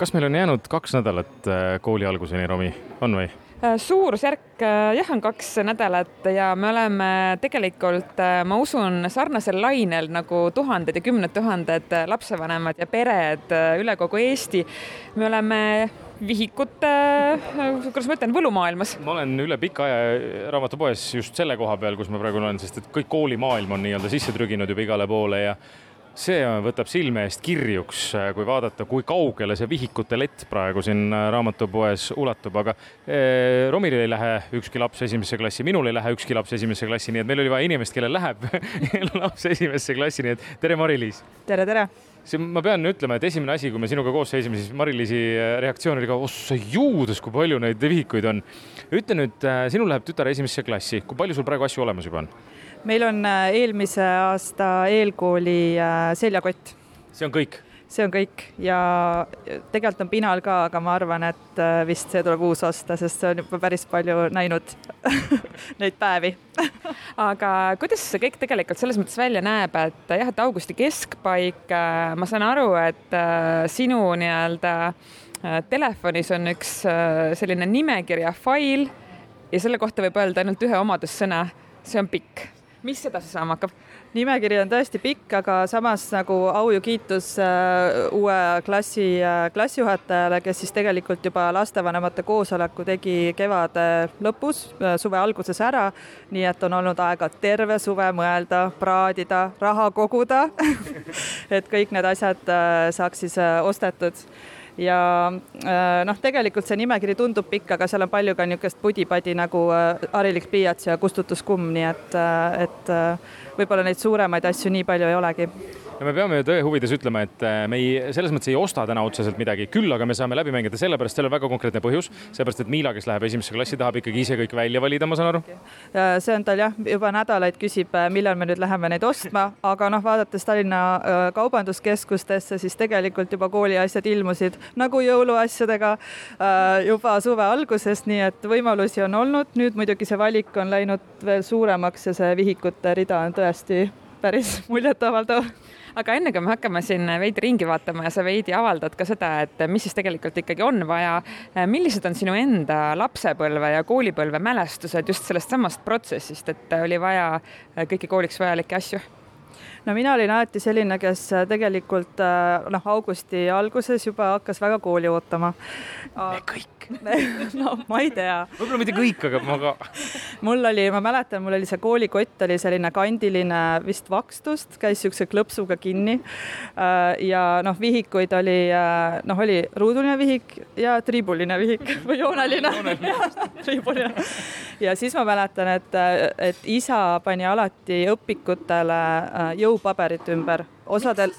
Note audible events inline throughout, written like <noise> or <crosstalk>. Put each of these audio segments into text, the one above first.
kas meil on jäänud kaks nädalat äh, kooli alguseni, Romi, on või? Äh, suurusjärk jah, on kaks nädalat ja me oleme tegelikult, ma usun, sarnasel lainel nagu tuhanded ja kümned tuhanded lapsevanemad ja pered üle kogu Eesti. me oleme vihikute, kuidas ma ütlen, võlumaailmas? ma olen üle pika aja raamatupoes just selle koha peal, kus ma praegu olen, sest et kõik koolimaailm on nii-öelda sisse trüginud juba igale poole ja see võtab silme eest kirjuks, kui vaadata, kui kaugele see vihikute lett praegu siin raamatupoes ulatub, aga eh, Romil ei lähe ükski laps esimesse klassi, minul ei lähe ükski laps esimesse klassi, nii et meil oli vaja inimest, kellel läheb <laughs> laps esimesse klassi, nii et tere, Mari-Liis. tere, tere see, ma pean ütlema, et esimene asi, kui me sinuga koos seisime, siis Mari-Liisi reaktsioon oli ka, ossa juudas, kui palju neid vihikuid on. ütle nüüd, äh, sinul läheb tütar esimesse klassi, kui palju sul praegu asju olemas juba on? Meil on äh, eelmise aasta eelkooli äh, seljakott. see on kõik? see on kõik ja tegelikult on pinal ka, aga ma arvan, et äh, vist see tuleb uus osta, sest see on juba päris palju näinud <laughs> neid päevi <laughs> aga kuidas see kõik tegelikult selles mõttes välja näeb, et jah, et augusti keskpaik, ma saan aru, et sinu nii-öelda telefonis on üks selline nimekirja fail ja selle kohta võib öelda ainult ühe omadussõna, see on pikk mis edasi saama hakkab? nimekiri on tõesti pikk, aga samas nagu au ja kiitus äh, uue klassi äh, klassijuhatajale, kes siis tegelikult juba lastevanemate koosoleku tegi kevade lõpus, äh, suve alguses ära. nii et on olnud aega terve suve mõelda, praadida, raha koguda <laughs> et kõik need asjad saaks siis ostetud ja äh, noh, tegelikult see nimekiri tundub pikk, aga seal on palju ka niisugust pudi-padi nagu äh, harilik pliiats ja kustutuskumm, nii et, äh, et võib-olla neid suuremaid asju nii palju ei olegi ja me peame ju tõe huvides ütlema, et äh, me ei, selles mõttes ei osta täna otseselt midagi, küll aga me saame läbi mängida sellepärast, seal on väga konkreetne põhjus, sellepärast et Miila, kes läheb esimesse klassi, tahab ikkagi ise kõik välja valida, ma saan aru. see on tal jah, juba nädalaid küsib, äh, millal me nüüd läheme neid ostma, aga noh, vaadates Tallinna äh, kaubanduskeskustesse, siis tegelikult juba kooliasjad ilmusid nagu jõuluasjadega juba suve algusest, nii et võimalusi on olnud, nüüd muidugi see valik on läinud veel suuremaks ja see vihikute rida on tõesti päris <laughs> muljetavaldav aga enne kui me hakkame siin veidi ringi vaatama ja sa veidi avaldad ka seda, et mis siis tegelikult ikkagi on vaja, millised on sinu enda lapsepõlve ja koolipõlve mälestused just sellest samast protsessist, et oli vaja kõiki kooliks vajalikke asju? No mina olin alati selline, kes tegelikult noh, augusti alguses juba hakkas väga kooli ootama. me kõik <laughs> no ma ei tea. võib-olla mitte kõik, aga ma ka. <laughs> mul oli, ma mäletan, mul oli see koolikott oli selline kandiline vist vakstust, käis siukse klõpsuga kinni. Äh, ja noh, vihikuid oli, äh, noh, oli ruuduline vihik ja triibuline vihik või jooneline <laughs> triibuline. ja siis ma mäletan, et, et isa pani alati õpikutele äh, jõupaberit ümber, osadel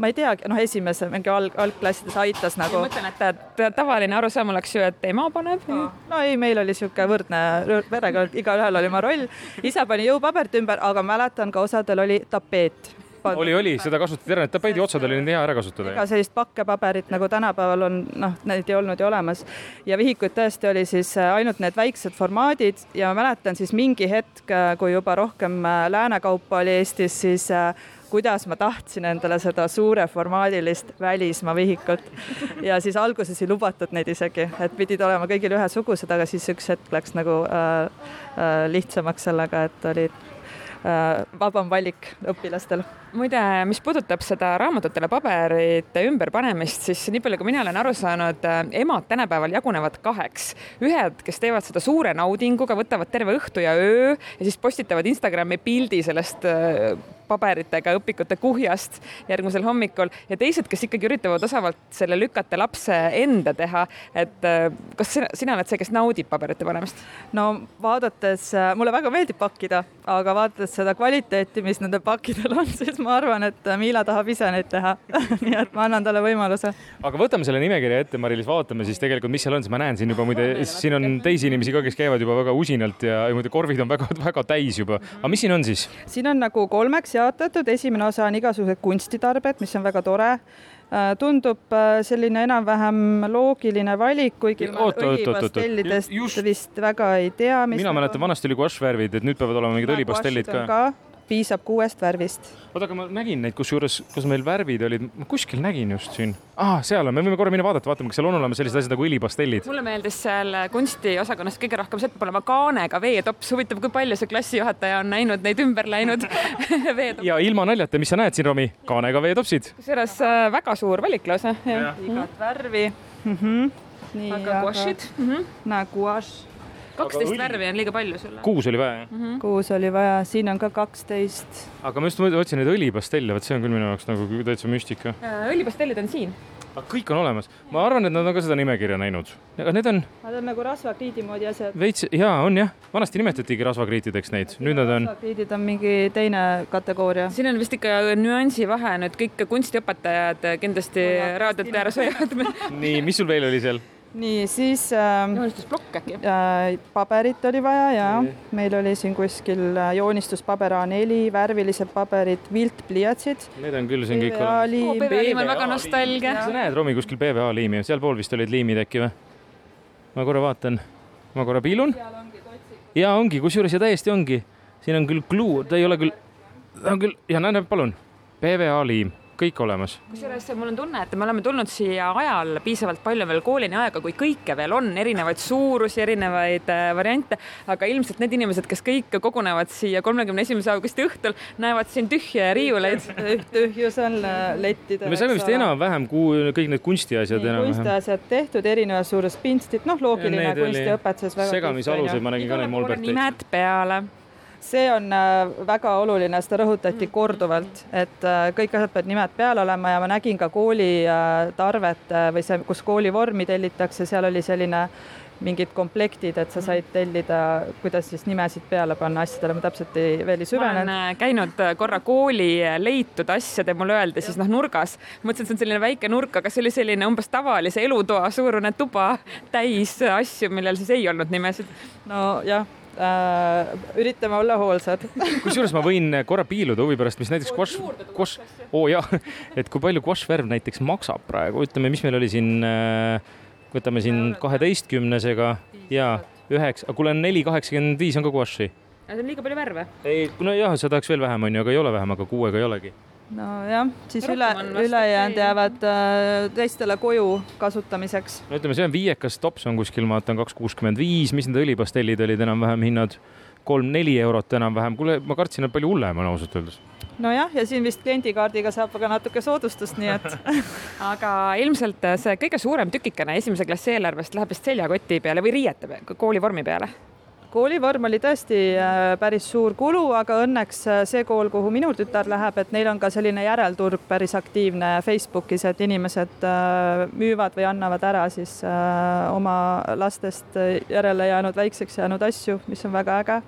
ma ei teagi, noh, esimese mingi alg, algklassides aitas nagu. ma mõtlen, et tavaline arusaam oleks ju, et ema paneb no.. ei, meil oli niisugune võrdne perega, igaühel oli oma roll. isa pani jõupaberit ümber, aga mäletan ka osadel oli tapeet oli, oli, seda kasutati need tapeedi otsad oli hea ära kasutada. ega sellist pakkepaberit nagu tänapäeval on, noh, neid ei olnud ju olemas. ja vihikuid tõesti oli siis äh, ainult need väiksed formaadid ja ma mäletan siis mingi hetk, äh, kui juba rohkem äh, läänekaupa oli Eestis, siis kuidas ma tahtsin endale seda suureformaadilist välismaa vihikut. ja siis alguses ei lubatud neid isegi, et pidid olema kõigil ühesugused, aga siis üks hetk läks nagu äh, äh, lihtsamaks sellega, et olid äh, vabam valik õpilastel muide, mis puudutab seda raamatutele paberite ümberpanemist, siis nii palju, kui mina olen aru saanud, äh, emad tänapäeval jagunevad kaheks. ühed, kes teevad seda suure naudinguga, võtavad terve õhtu ja öö ja siis postitavad Instagrami pildi sellest äh, paberitega õpikute kuhjast järgmisel hommikul ja teised, kes ikkagi üritavad osavalt selle lükata lapse enda teha. et äh, kas sina, sina oled see, kes naudib paberite panemist? no vaadates, mulle väga meeldib pakkida, aga vaadates seda kvaliteeti, mis nendel pakkidel on, <laughs> siis <laughs> ma arvan, et Miila tahab ise neid teha <laughs> nii et ma annan talle võimaluse. aga võtame selle nimekirja ette, Mari-Liis, vaatame siis tegelikult, mis seal on, sest ma näen siin juba muide, siin on teisi inimesi ka, kes käivad juba väga usinalt ja, ja muide korvid on väga-väga <laughs> täis juba. aga mis siin on siis? siin on nagu kolmeks jaotatud, esimene osa on igasugused kunstitarbed, mis on väga tore äh, tundub äh, selline enam-vähem loogiline valik, kuigi õlipastellidest vist väga ei tea. mina mäletan, vanasti oli guaššvärvid, et nüüd peavad olema mingid õlipastellid ka, ka piisab kuuest värvist. oota, aga ma nägin neid, kusjuures, kus meil värvid olid, ma kuskil nägin just siin ah,. seal on, me võime korra minna vaadata, vaatame, kas seal on olemas sellised asjad nagu õlipastellid. mulle meeldis seal kunstiosakonnas kõige rohkem see, et peab olema kaanega veetops. huvitav, kui palju see klassijuhataja on näinud neid ümber läinud <laughs> veetopse. ja ilma naljata, mis sa näed siin, Romi? kaanega veetopsid. kusjuures äh, väga suur valik lausa. igat värvi mm. -hmm. nii, aga guašid mm -hmm.? nagu guaš kaksteist värvi on liiga palju sulle. kuus oli vaja, jah mm -hmm.? kuus oli vaja, siin on ka kaksteist. aga ma just otsin neid õlipastelle, vot see on küll minu jaoks nagu täitsa müstika. Äh, õlipastellid on siin aga kõik on olemas, ma arvan, et nad on ka seda nimekirja näinud, aga need on. Nad on nagu rasvakriidi moodi asjad. veits ja on jah, vanasti nimetatigi rasvakriitideks neid, nüüd nad on. rasvakriidid on mingi teine kategooria. siin on vist ikka nüansivahe, nüüd kõik kunstiõpetajad kindlasti raadiote ääres hoiavad nii, mis sul veel oli seal? Nii, siis äh, joonistusplokk äkki äh,? paberit oli vaja ja nee. meil oli siin kuskil äh, joonistuspaber A4, värvilised paberid, viltpliiatsid. Need on küll siin kõik olemas oh,. PVA-liim on väga nostalgia. sa näed, Romi, kuskil PVA liimi, sealpool vist olid liimid äkki või? ma korra vaatan, ma korra piilun. ja ongi, kusjuures ja täiesti ongi, siin on küll gluu, ta ei ole küll, ta on küll, ja näe, palun, PVA liim kõik olemas. kusjuures mul on tunne, et me oleme tulnud siia ajal piisavalt palju veel koolini aega, kui kõike veel on, erinevaid suurusi, erinevaid äh, variante, aga ilmselt need inimesed, kes kõik kogunevad siia kolmekümne esimese augusti õhtul, näevad siin tühje riiuleid tühjus on äh, lettidel. me saime vist enam-vähem kõik need kunstiasjad enam-vähem. kunstiasjad tehtud, erinevas suurus pintstid, noh, loogiline kunstiõpetuses. segamisaluseid ma nägin ka neid molberteid. nimed peale see on äh, väga oluline, seda rõhutati mm. korduvalt, et äh, kõik asjad peavad nimed peal olema ja ma nägin ka kooli äh, tarvet või see, kus koolivormi tellitakse, seal oli selline mingid komplektid, et sa said tellida, kuidas siis nimesid peale panna asjadele, ma täpselt ei, veel ei süvenenud. ma olen käinud korra kooli leitud asjade, mulle öeldi siis noh, nurgas. mõtlesin, et see on selline väike nurk, aga see oli selline umbes tavalise elutoa suurune tuba täis asju, millel siis ei olnud nimesid. nojah äh, üritame olla hoolsad. <laughs> Kusjuures ma võin korra piiluda huvi pärast, mis näiteks guaš, guaš, oo oh, jah, <laughs> et kui palju guašvärv näiteks maksab praegu, ütleme, mis meil oli siin äh,, võtame siin kaheteistkümnesega. Ja üheksa, kuule, neli kaheksakümmend viis on ka guaši. see on liiga palju värve. ei, no jah, sa tahaks veel vähem, onju, aga ei ole vähem, aga kuuega ei olegi nojah, siis üle, ülejäänud jäävad äh, teistele koju kasutamiseks. no ütleme, see on viiekas tops on kuskil, ma vaatan kaks kuuskümmend viis, mis need õlipastellid olid enam-vähem hinnad? kolm-neli eurot enam-vähem, kuule, ma kartsin, et palju hullem on ausalt öeldes. nojah, ja siin vist kliendikaardiga saab ka natuke soodustust, nii et <laughs> aga ilmselt see kõige suurem tükikene esimese klassi eelarvest läheb vist seljakoti peale või riiete peale, koolivormi peale koolivorm oli tõesti äh, päris suur kulu, aga õnneks äh, see kool, kuhu minu tütar läheb, et neil on ka selline järelturg päris aktiivne Facebookis, et inimesed äh, müüvad või annavad ära siis oma lastest järele jäänud, väikseks jäänud asju, mis on väga äge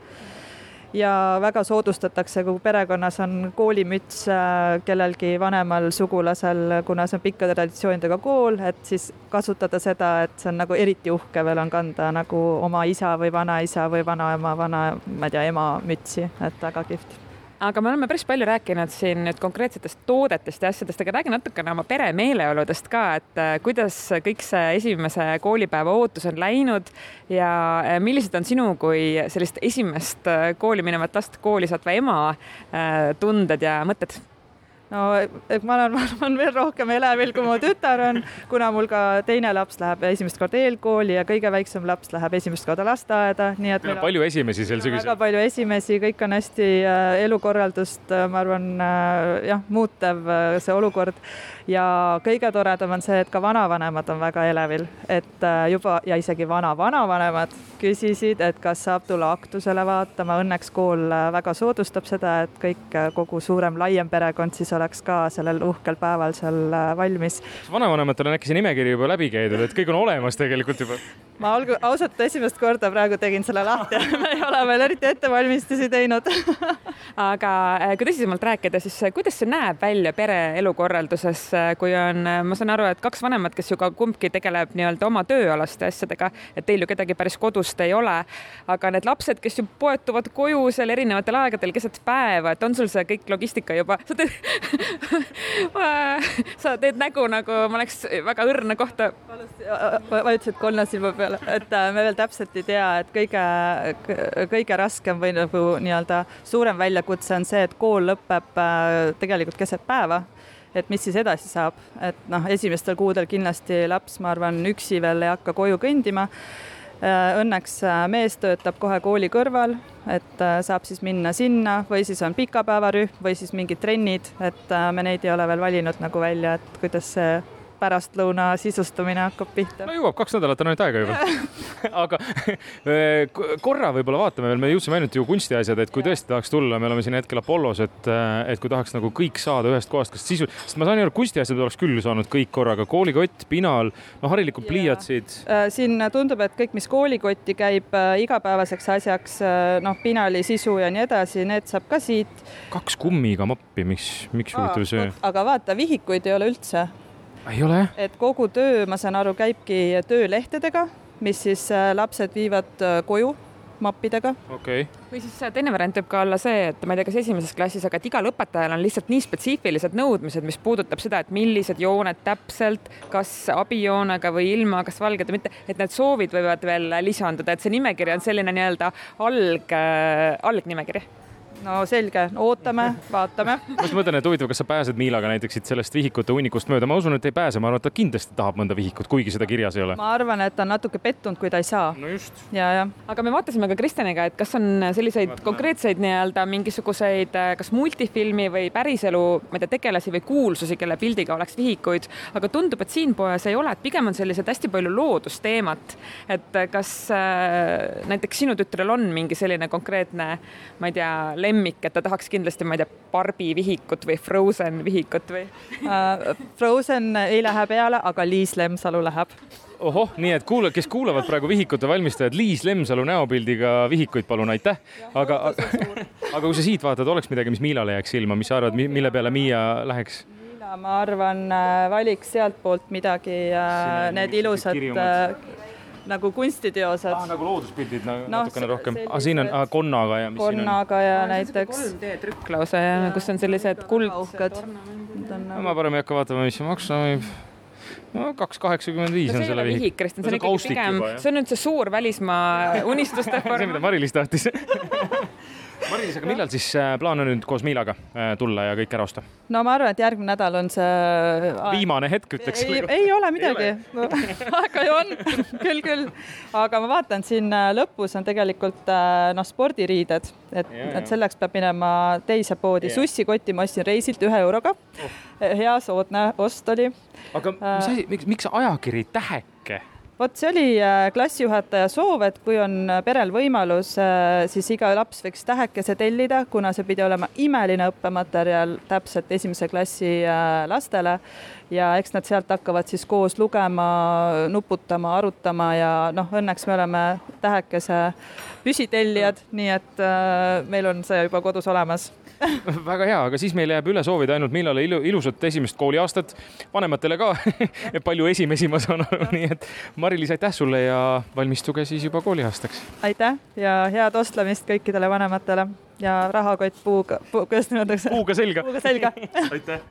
ja väga soodustatakse, kui perekonnas on koolimüts äh, kellelgi vanemal sugulasel, kuna see on pikkade traditsioonidega kool, et siis kasutada seda, et see on nagu eriti uhke veel on kanda nagu oma isa või vanaisa või vanaema, vana, ma ei tea, ema mütsi, et väga kihvt aga me oleme päris palju rääkinud siin nüüd konkreetsetest toodetest ja asjadest, aga räägi natukene oma pere meeleoludest ka, et äh, kuidas kõik see esimese koolipäeva ootus on läinud ja äh, millised on sinu kui sellist esimest äh, kooli minevat last kooli saatva ema tunded ja mõtted? No et ma olen, <laughs> ma arvan, veel rohkem elevil, kui mu tütar on, kuna mul ka teine laps läheb esimest korda eelkooli ja kõige väiksem laps läheb esimest korda lasteaeda, nii et. palju esimesi sel sügisel? väga palju esimesi, kõik on hästi äh, elukorraldust, äh, ma arvan, äh, jah, muutev see olukord ja kõige toredam on see, et ka vanavanemad on väga elevil, et juba ja isegi vana-vanavanemad küsisid, et kas saab tulla aktusele vaatama, õnneks kool väga soodustab seda, et kõik, kogu suurem, laiem perekond siis oleks ka sellel uhkel päeval seal valmis. vanavanematel on äkki see nimekiri juba läbi käidud, et kõik on olemas tegelikult juba? ma alg-, ausalt esimest korda praegu tegin selle lahti <laughs> me ei ole veel eriti ettevalmistusi teinud <laughs> aga kui tõsisemalt rääkida, siis kuidas see näeb välja pere elukorralduses Äh, kui on, äh, ma saan aru, et kaks vanemat, kes ju ka kumbki tegeleb nii-öelda oma tööalaste asjadega, et teil ju kedagi päris kodust ei ole, aga need lapsed, kes ju poetuvad koju seal erinevatel aegadel keset päeva, et on sul see kõik logistika juba, sa teed <laughs> sa teed nägu nagu ma oleks väga õrna kohta. vajutasid kolme silma peale, et äh, me veel täpselt ei tea, et kõige, kõige raskem või nagu nii-öelda suurem väljakutse on see, et kool lõpeb äh, tegelikult keset päeva et mis siis edasi saab, et noh, esimestel kuudel kindlasti laps, ma arvan, üksi veel ei hakka koju kõndima. Äh, õnneks äh, mees töötab kohe kooli kõrval, et äh, saab siis minna sinna või siis on pikapäevarühm või siis mingid trennid, et me neid ei ole veel valinud nagu välja, et kuidas see pärastlõuna sisustamine hakkab pihta. no jõuab, kaks nädalat on ainult aega juba <laughs> aga eh, korra võib-olla vaatame veel, me jõudsime ainult ju kunstiasjad, et kui tõesti tahaks tulla, me oleme siin hetkel Apollos, et, eh, et kui tahaks nagu kõik saada ühest kohast, kas sisu, sest ma saan aru, kunstiasjad oleks küll saanud kõik korraga, koolikott, pinal, no harilikud pliiatsid. Äh, siin tundub, et kõik, mis koolikotti käib igapäevaseks asjaks, noh, pinali sisu ja nii edasi, need saab ka siit. kaks kummiga mappi, miks, miks huvitav see? aga vaata, vihikuid ei ole üldse ei ole? et kogu töö, ma saan aru, käibki töölehtedega, mis siis äh, lapsed viivad äh, koju mappidega. okei okay.. või siis äh, teine variant võib ka olla see, et ma ei tea, kas esimeses klassis, aga et igal õpetajal on lihtsalt nii spetsiifilised nõudmised, mis puudutab seda, et millised jooned täpselt, kas abijoonega või ilma, kas valged või mitte, et need soovid võivad veel lisanduda, et see nimekiri on selline nii-öelda alg, algnimekiri no selge, ootame, vaatame. ma just mõtlen, et huvitav, kas sa pääsed Miilaga näiteks siit sellest vihikute hunnikust mööda, ma usun, et ei pääse, ma arvan, et ta kindlasti tahab mõnda vihikut, kuigi seda kirjas ei ole. ma arvan, et ta on natuke pettunud, kui ta ei saa. no just. ja, ja. aga me vaatasime ka Kristjaniga, et kas on selliseid Vaatame. konkreetseid nii-öelda mingisuguseid, kas multifilmi või päriselu, ma ei tea, tegelasi või kuulsusi, kelle pildiga oleks vihikuid, aga tundub, et siin poes ei ole, et pigem on sellised hästi palju loodusteemat. et kas äh, näiteks sinu tütrel on mingi selline konkreetne, ma ei tea, lemmik, et ta tahaks kindlasti, ma ei tea, Barbi vihikut või Frozen vihikut või uh,? Frozen ei lähe peale, aga Liis Lemsalu läheb ohoh, nii et kuula, kes kuulavad praegu vihikute valmistajad, Liis Lemsalu näopildiga vihikuid, palun, aitäh. aga, <laughs> aga kui sa siit vaatad, oleks midagi, mis Miilale jääks silma, mis sa arvad, mille peale Miia läheks? Miila, ma arvan, äh, valiks sealtpoolt midagi, äh, need ilusad nagu kunstiteosed ah,. nagu looduspildid nagu no, natukene rohkem. Ah, siin on ah, konnaga ja. konnaga ja näiteks. 3D trükk lausa ja kus on sellised kuldsed. No, ma parem ei hakka vaatama, mis see maksma võib no kaks kaheksakümmend viis on selle vihik. Kristjan, see on ikkagi pigem, see on nüüd see suur välismaa unistuste vorm <laughs> see, mida Mari-Liis tahtis <laughs> Mari-Liis, aga millal siis äh, plaan on nüüd koos Miilaga äh, tulla ja kõik ära osta? no ma arvan, et järgmine nädal on see äh, viimane hetk, ütleks. ei, ei ole midagi, <laughs> aega ju on küll, küll. aga ma vaatan, siin lõpus on tegelikult noh, spordiriided, et, et selleks peab minema teise poodi. sussikotti ma ostsin reisilt ühe euroga oh.. hea soodne ost oli. aga mis asi, miks, miks ajakiri Täheke? Vot see oli äh, klassijuhataja soov, et kui on äh, perel võimalus, äh, siis iga laps võiks tähekese tellida, kuna see pidi olema imeline õppematerjal täpselt esimese klassi lastele. Ja eks nad sealt hakkavad siis koos lugema, nuputama, arutama ja noh, õnneks me oleme tähekese püsitellijad, nii et meil on see juba kodus olemas <laughs> väga hea, aga siis meil jääb üle soovida ainult millale ilu, ilusat esimest kooliaastat, vanematele ka <laughs> palju esimesi, ma saan aru, nii et Mari-Liis, aitäh sulle ja valmistuge siis juba kooliaastaks. aitäh ja head ostlemist kõikidele vanematele ja rahakott puuga, puu, kuidas nimetatakse? puuga selga. puuga selga <laughs> aitäh.